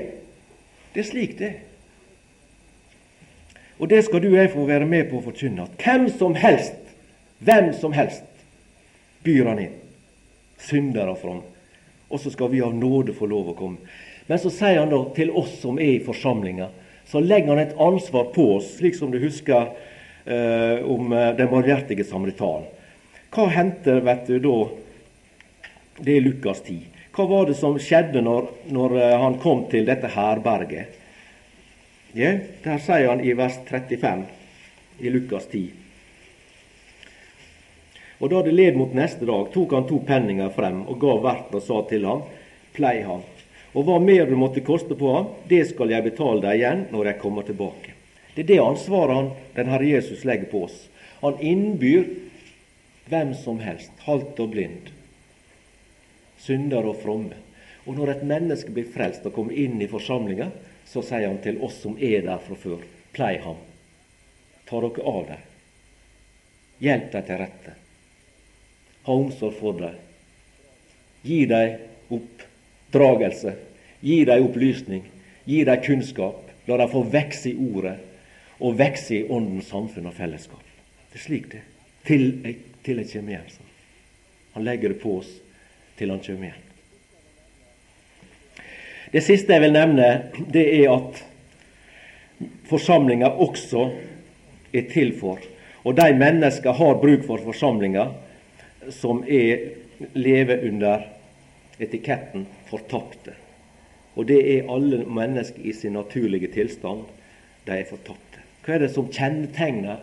A: Det er slik det er. Og det skal du og jeg få være med på å forkynne. At hvem som helst, hvem som helst, byr han inn. Syndere fram og så skal vi av nåde få lov å komme. Men så sier han da til oss som er i forsamlinga, så legger han et ansvar på oss, slik som du husker eh, om eh, den barmhjertige samaritan. Hva hendte vet du, da? Det er Lukas 10. Hva var det som skjedde når, når eh, han kom til dette herberget? Ja, Der sier han i vers 35 i Lukas 10. Og da det led mot neste dag, tok han to penninger frem og gav verten og sa til ham, plei ham. Og hva mer du måtte koste på ham, det skal jeg betale deg igjen når jeg kommer tilbake. Det er det ansvaret han, den Herre Jesus legger på oss. Han innbyr hvem som helst, halvt og blind, synder og fromme. Og når et menneske blir frelst og kommer inn i forsamlinga, så sier han til oss som er der fra før, plei ham. Ta dere av dem. Hjelp dem til rette ha omsorg for dem. Gi dem oppdragelse, gi dem opplysning, gi dem kunnskap. La dem få vekst i ordet og vokse i Åndens samfunn og fellesskap. Det er slik det til til jeg kommer igjen. Så. Han legger det på oss til han kommer igjen. Det siste jeg vil nevne, det er at forsamlinga også er til for. Og de mennesker har bruk for forsamlinga som er, lever under etiketten 'fortapte'. Og det er alle mennesker i sin naturlige tilstand. De er fortapte. Hva er det som kjennetegner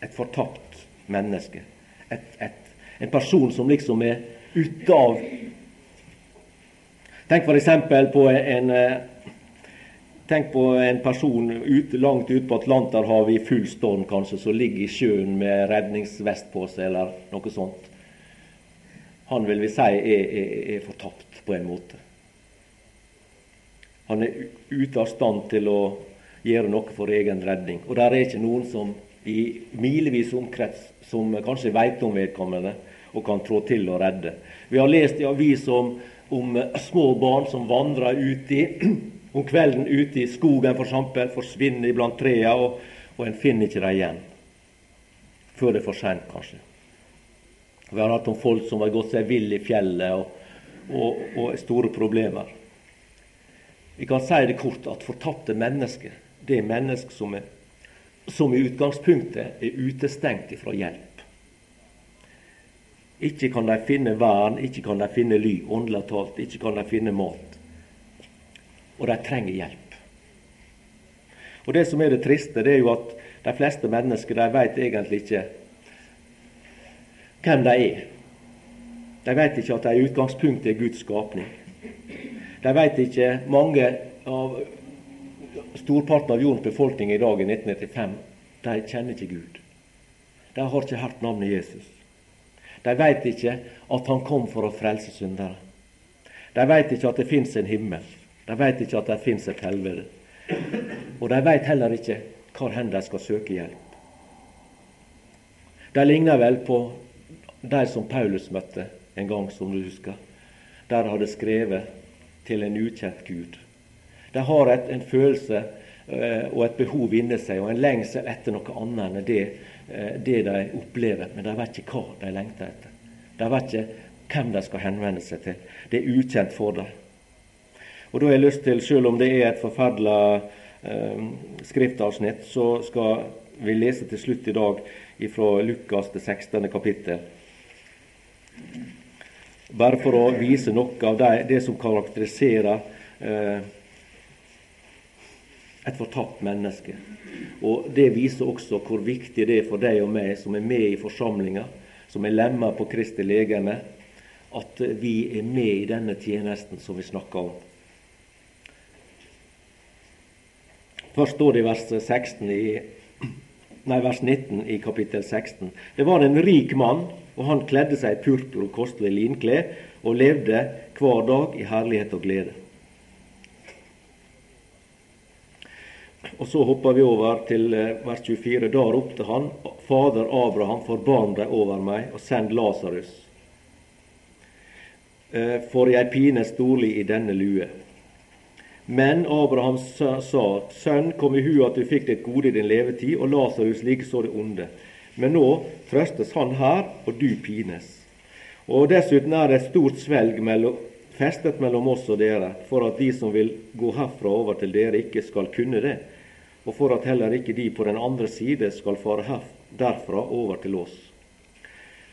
A: et fortapt menneske? Et, et, en person som liksom er ute av Tenk f.eks. på en, Tenk på en person ut, langt ute på Atlanterhavet i full storm, kanskje, som ligger i sjøen med redningsvest på seg, eller noe sånt han vil vi si er, er, er fortapt på en måte. Han er ute av stand til å gjøre noe for egen redning. Og der er ikke noen som i milevis omkrets som kanskje veit om vedkommende og kan trå til og redde. Vi har lest i avis om, om små barn som vandrer uti om kvelden ute i skogen for eksempel, forsvinner iblant trærne, og, og en finner ikke dem igjen. Før det er for sent, kanskje. Vi har hatt om folk som har gått seg vill i fjellet og, og, og store problemer. Vi kan si det kort at fortapte mennesker, det mennesker som, som i utgangspunktet er utestengt fra hjelp. Ikke kan de finne vern, ikke kan de finne ly, åndelig talt. Ikke kan de finne mat. Og de trenger hjelp. Og Det som er det triste, det er jo at de fleste mennesker de vet egentlig ikke hvem de er. De vet ikke at de i utgangspunktet er Guds skapning. De vet ikke mange av storparten av jordens befolkning i dag i 1995 de kjenner ikke Gud. De har ikke hørt navnet Jesus. De vet ikke at Han kom for å frelse syndere. De vet ikke at det fins en himmel. De vet ikke at det fins et helvete. Og de vet heller ikke hvor hen de skal søke hjelp. De ligner vel på de som Paulus møtte en gang, som du husker, der hadde skrevet til en ukjent Gud. De har et, en følelse uh, og et behov inni seg og en lengsel etter noe annet enn det, uh, det de opplever, men de vet ikke hva de lengter etter. De vet ikke hvem de skal henvende seg til. Det er ukjent for dem. Og da har jeg lyst til, selv om det er et forferdelig eh, skriftavsnitt, så skal vi lese til slutt i dag fra Lukas det 16. kapittel. Bare for å vise noe av det, det som karakteriserer eh, et fortapt menneske. Og Det viser også hvor viktig det er for deg og meg som er med i forsamlinga, som er lemmer på Kristi legeme, at vi er med i denne tjenesten som vi snakker om. Først står det i vers, 16 i, nei, vers 19 i kapittel 16. Det var en rik mann, og han kledde seg i purpur og kostelig linklær, og levde hver dag i herlighet og glede. Og Så hopper vi over til eh, vers 24. Da ropte han, Fader Abraham, forbarm deg over meg, og send Lasarus, eh, for jeg pines storlig i denne lue. Men Abraham sa, Sønn, kom i hu at du fikk ditt gode i din levetid, og Lasarus likeså det onde. Men nå trøstes han her, og du pines. Og dessuten er det et stort svelg mellom, festet mellom oss og dere, for at de som vil gå herfra over til dere, ikke skal kunne det og for at heller ikke de på den andre side skal fare derfra over til oss.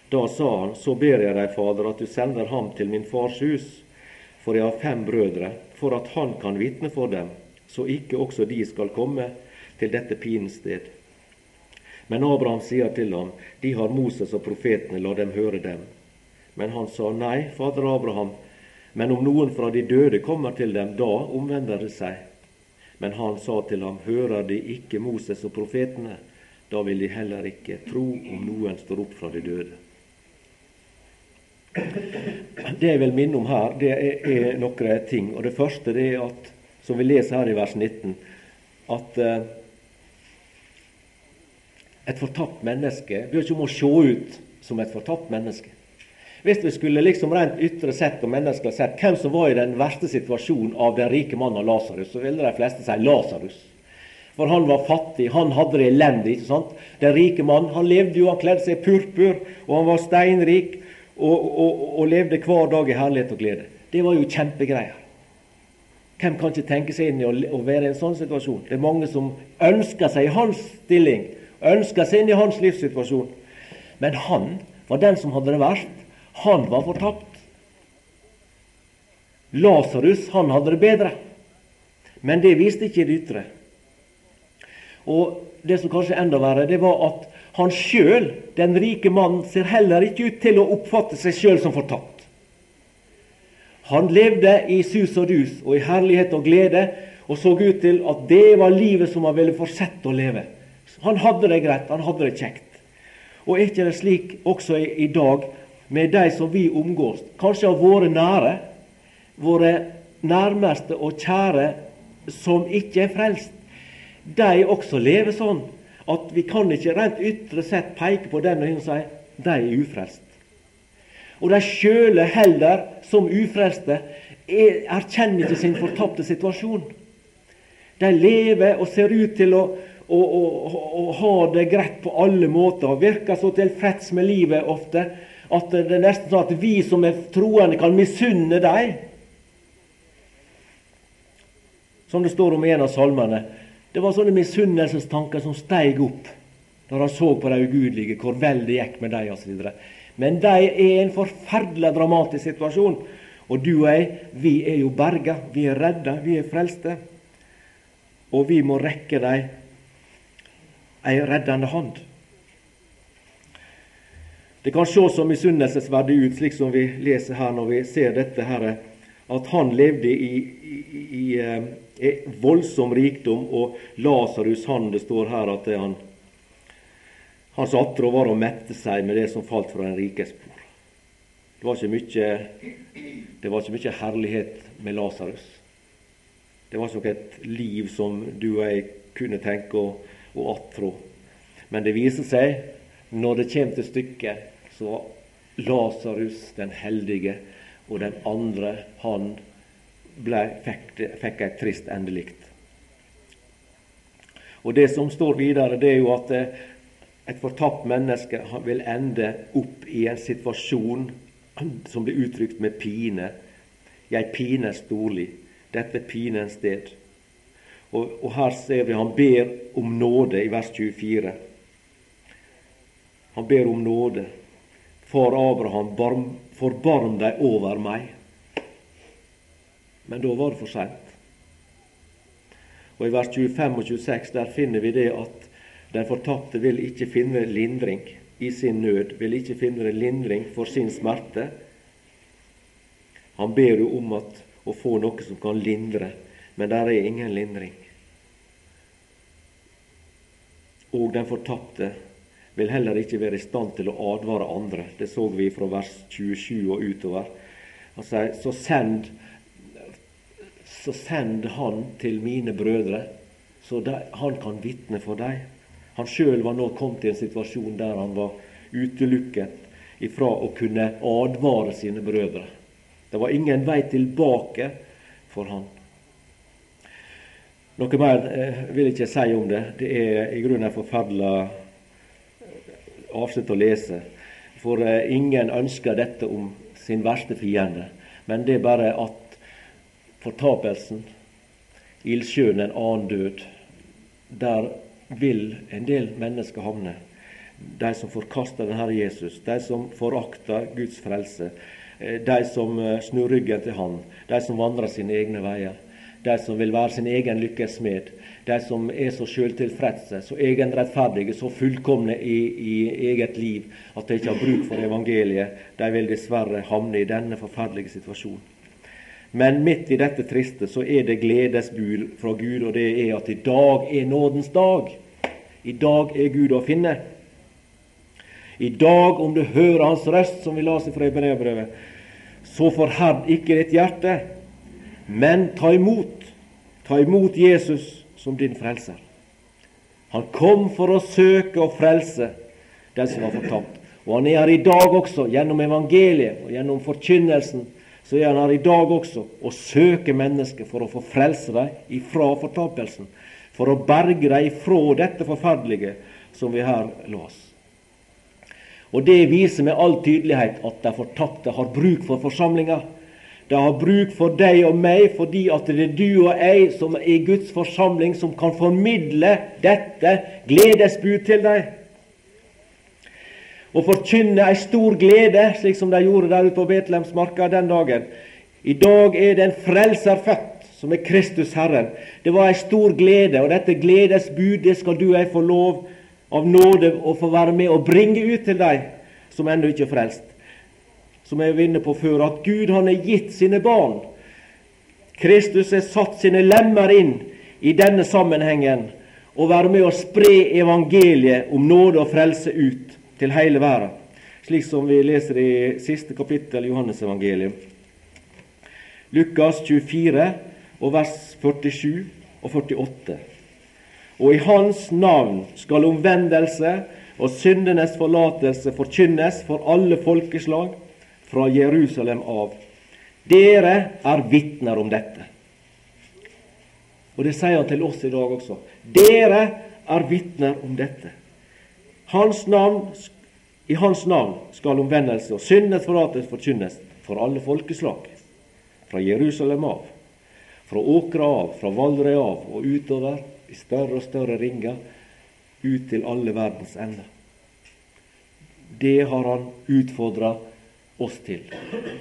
A: Da sa han, så ber jeg deg, Fader, at du sender ham til min fars hus, for jeg har fem brødre, for at han kan vitne for dem, så ikke også de skal komme til dette pinested. Men Abraham sier til ham, de har Moses og profetene, la dem høre dem. Men han sa, nei, fader Abraham, men om noen fra de døde kommer til dem, da omvender det seg. Men han sa til ham, hører de ikke Moses og profetene, da vil de heller ikke tro om noen står opp fra de døde. Det jeg vil minne om her, det er, noen ting. Og Det første det er at, som vi leser her i vers 19, at uh, et fortapt menneske bør ikke må se ut som et fortapt menneske. Hvis vi skulle liksom rent ytre sett og menneskelig sett hvem som var i den verste situasjonen av den rike mannen Lasarus, så ville de fleste si Lasarus. For han var fattig, han hadde det elendig. ikke sant? Den rike mannen han levde jo, han kledde seg i purpur, og han var steinrik og, og, og, levde hver dag i herlighet og glede. Det var jo kjempegreier. Hvem kan ikke tenke seg inn i å, å være i en sånn situasjon? Det er mange som ønsker seg i hans stilling, ønsker seg inn i hans livssituasjon. Men han var den som hadde det verst. Han var fortapt. Lasarus, han hadde det bedre. Men det viste ikke det ytre. Og det som kanskje er enda verre, det var at han sjøl, den rike mannen, ser heller ikke ut til å oppfatte seg sjøl som fortapt. Han levde i sus og dus og i herlighet og glede og så ut til at det var livet som han ville fortsette å leve. Han hadde det greit, han hadde det kjekt. Og er ikke det slik også i, i dag med de som vi omgås, kanskje av våre nære, våre nærmeste og kjære som ikke er frelst, de også lever sånn at vi kan ikke rent ytre sett peke på den og si de er ufrelst. Og de sjøle heller, som ufrelste, erkjenner ikke sin fortapte situasjon. De lever og ser ut til å, å, å, å ha det greit på alle måter, og virker så tilfreds med livet ofte at det er nesten sånn at vi som er troende, kan misunne dem. Som det står om i en av salmene. Det var sånne misunnelsestanker som steig opp når han så på de ugudelige, hvor vel det gikk med dem osv. Men de er en forferdelig dramatisk situasjon. Og du og jeg, vi er jo berga. Vi er redda, vi er frelste. Og vi må rekke dem ei reddende hånd. Det kan se så misunnelsesverdig ut, slik som vi leser her når vi ser dette, Herre, at han levde i, i, i, i eh, voldsom rikdom, og Lasarus, han det står her at han hans attrå var å mette seg med det som falt fra den rikes bord. Det var ikke mye, det var ikke mye herlighet med Lasarus. Det var ikke et liv som du og jeg kunne tenke å, å attrå. Men det viser seg, når det kommer til stykket, så Lasarus den heldige og den andre, han ble, fikk, fikk et trist endelikt. Og Det som står videre, det er jo at eh, et fortapt menneske vil ende opp i en situasjon som blir uttrykt med pine. Jeg piner storlig. dette pinens sted. Og, og her ser vi han ber om nåde i vers 24. Han ber om nåde. Far Abraham, barm, forbarm deg over meg. Men da var det for seint. Og I vers 25 og 26 der finner vi det at den fortapte vil ikke finne lindring i sin nød, vil ikke finne lindring for sin smerte. Han ber jo om at, å få noe som kan lindre, men der er ingen lindring. Og den fortapte vil heller ikke være i stand til å advare andre. Det så vi fra vers 27 og utover. Han sier, så send, så send han til mine brødre, så de, han kan vitne for dem. Han sjøl var nå kommet i en situasjon der han var utelukket ifra å kunne advare sine brødre. Det var ingen vei tilbake for han. Noe mer eh, vil jeg ikke si om det. Det er i grunnen en forferdelig avsnitt å lese. For eh, ingen ønsker dette om sin verste fiende. Men det er bare at fortapelsen, ildsjøen, en annen død, der vil en del mennesker havne. De som forkaster den Herre Jesus, de som forakter Guds frelse, eh, de som snur ryggen til Han, de som vandrer sine egne veier de som vil være sin egen lykkes smed, de som er så sjøltilfredse, så egenrettferdige, så fullkomne i, i, eget liv at de ikke har bruk for evangeliet, de vil dessverre havne i denne forferdelige situasjonen. Men midt i dette triste så er det gledesbud fra Gud, og det er at i dag er nådens dag. I dag er Gud å finne. I dag, om du hører Hans røst, som vi las fra Hebreabrevet, så forherd ikke ditt hjerte. Men ta imot, ta imot Jesus som din frelser. Han kom for å søke og frelse den som var fortapt. Og han er her i dag også, gjennom evangeliet og gjennom forkynnelsen. Så er han her i dag også og søker mennesker for å få frelse dem ifra fortapelsen. For å berge dem ifra dette forferdelige som vi her las. Og Det viser med all tydelighet at de fortapte har bruk for forsamlinger. Det har bruk for deg og meg fordi at det er du og jeg som er i Guds forsamling, som kan formidle dette gledesbud til deg. Og forkynne ei stor glede, slik som de gjorde der ute på Betlehemsmarka den dagen. I dag er det en frelser født, som er Kristus Herren. Det var ei stor glede, og dette gledesbud det skal du og jeg få lov av nåde å få være med og bringe ut til deg som ennå ikke er frelst som jeg var inne på før, at Gud han har gitt sine barn. Kristus har satt sine lemmer inn i denne sammenhengen og være med å spre evangeliet om nåde og frelse ut til hele verden, slik som vi leser i siste kapittel i Johannesevangeliet. Lukas 24 og vers 47 og 48. Og i Hans navn skal omvendelse og syndenes forlatelse forkynnes for alle folkeslag, fra Jerusalem av. Dere er vitner om dette. Og det sier han til oss i dag også. Dere er vitner om dette. Hans navn, I hans navn skal omvendelse og syndens forlatelse forkynnes for alle folkeslag. Fra Jerusalem av, fra Åkra av, fra Valdre av og utover i større og større ringer ut til alle verdens ender. Det har han utfordra oss til.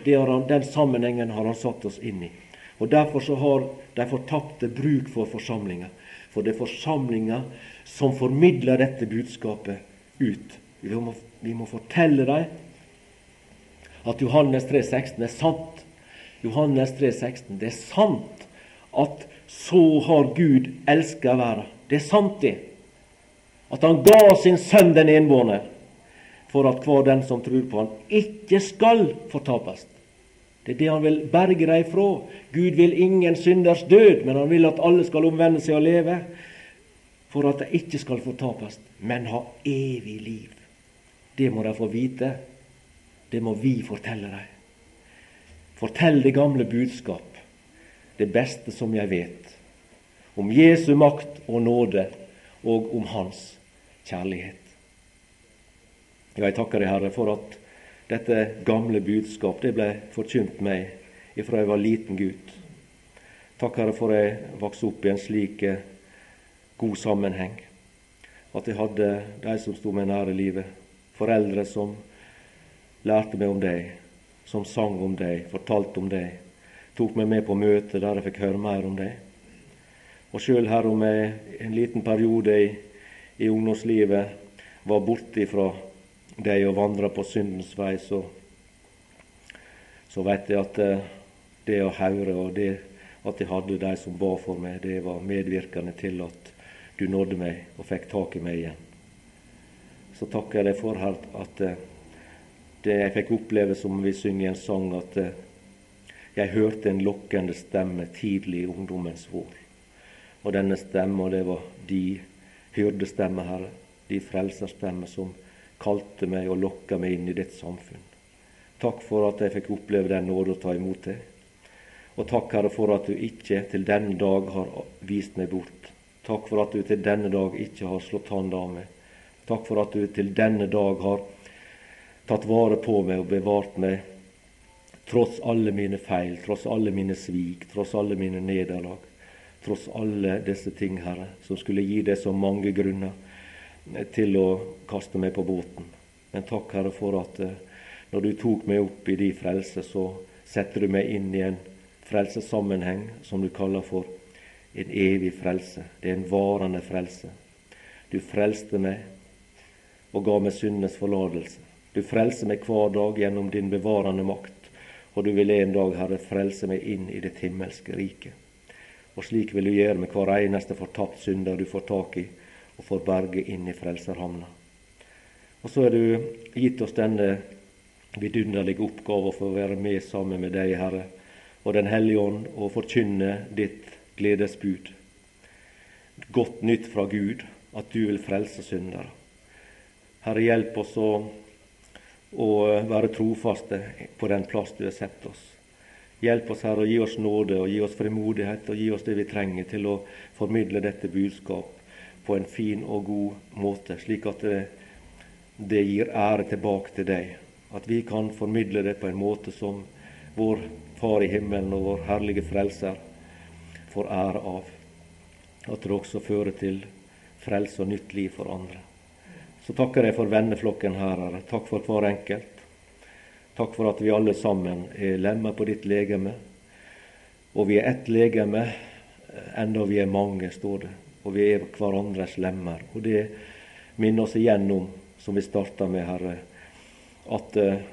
A: Han, den sammenhengen har han satt oss inn i. Og Derfor så har de fortapte bruk for forsamlinger. For det er forsamlinger som formidler dette budskapet ut. Vi må, vi må fortelle dem at Johannes 3, 16 er sant. Johannes 3, 16, Det er sant at så har Gud elska verden. Det er sant, det. At han ga sin sønn den enbårne for at hver den som tror på Han, ikke skal fortapes. Det er det han vil berge dem fra. Gud vil ingen synders død, men han vil at alle skal omvende seg og leve, for at de ikke skal fortapes, men ha evig liv. Det må de få vite. Det må vi fortelle dem. Fortell det gamle budskap, det beste som jeg vet, om Jesu makt og nåde og om Hans kjærlighet. Ja, jeg takker deg, Herre, for at dette gamle budskap det ble forkynt meg ifra jeg var liten gutt. Takk, Herre, for jeg vokste opp i en slik eh, god sammenheng. At jeg hadde de som sto meg nære livet. Foreldre som lærte meg om deg, som sang om deg, fortalte om deg. Tok meg med på møter der jeg fikk høre mer om deg. Og sjøl her om jeg en liten periode i, i ungdomslivet var borte ifra deg å vandra på syndens vei, så, så vet jeg at eh, det å høre og det at jeg hadde de som ba for meg, det var medvirkende til at du nådde meg og fikk tak i meg igjen. Så takker jeg deg for at eh, det jeg fikk oppleve som vi synger i en sang, at eh, jeg hørte en lokkende stemme tidlig i ungdommens vår. Og denne stemma, det var de hyrdestemme, Herre, de frelserstemme som kalte meg og lokka meg inn i ditt samfunn. Takk for at jeg fikk oppleve den nåde å ta imot deg. Og takk, Herre, for at du ikke til denne dag har vist meg bort. Takk for at du til denne dag ikke har slått hånda av meg. Takk for at du til denne dag har tatt vare på meg og bevart meg tross alle mine feil, tross alle mine svik, tross alle mine nederlag, tross alle disse ting, Herre, som skulle gi deg så mange grunner til å kaste meg på båten. Men takk, Herre, for at eh, når du tok meg opp i din frelse, så setter du meg inn i en frelsessammenheng som du kaller for en evig frelse. Det er en varende frelse. Du frelste meg og ga meg syndenes forlatelse. Du frelser meg hver dag gjennom din bevarende makt, og du vil en dag, Herre, frelse meg inn i det himmelske riket. Og slik vil du gjøre med hver eneste fortapt synder du får tak i og får berge inn i frelserhamna. Og så har du gitt oss denne vidunderlige oppgave å få være med sammen med deg, Herre, og Den hellige ånd og forkynne ditt gledesbud. Godt nytt fra Gud, at du vil frelse syndere. Herre, hjelp oss å, å være trofaste på den plass du har sett oss. Hjelp oss, Herre, å gi oss nåde og gi oss frimodighet og gi oss det vi trenger til å formidle dette budskap på en fin og god måte, slik at det, det gir ære tilbake til deg. At vi kan formidle det på en måte som vår Far i himmelen og vår herlige Frelser får ære av. At det også fører til frelse og nytt liv for andre. Så takker jeg for venneflokken her, Herre. Takk for hver enkelt. Takk for at vi alle sammen er lemmer på ditt legeme. Og vi er ett legeme, enda vi er mange, står det. Og vi er hverandres lemmer. Og det minner oss igjen om, som vi starta med, Herre, at uh,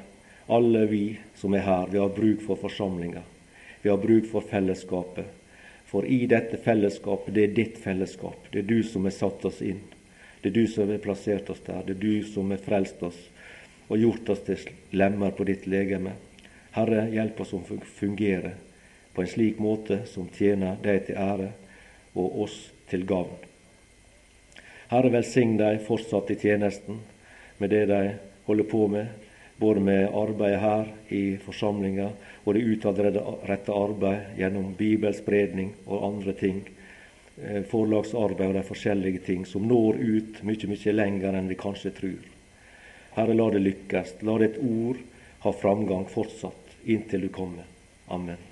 A: alle vi som er her, vi har bruk for forsamlinga. Vi har bruk for fellesskapet. For i dette fellesskapet, det er ditt fellesskap. Det er du som har satt oss inn. Det er du som har plassert oss der. Det er du som har frelst oss og gjort oss til lemmer på ditt legeme. Herre, hjelp oss å fungere på en slik måte som tjener deg til ære og oss til gavn. Herre, velsign deg fortsatt i tjenesten med det de holder på med både med arbeidet her i forsamlinga og det utadrettede arbeid gjennom bibelspredning og andre ting. Eh, forlagsarbeid og de forskjellige ting som når ut mye, mye lenger enn vi kanskje tror. Herre, la det lykkes. La ditt ord ha framgang fortsatt inntil du kommer. Amen.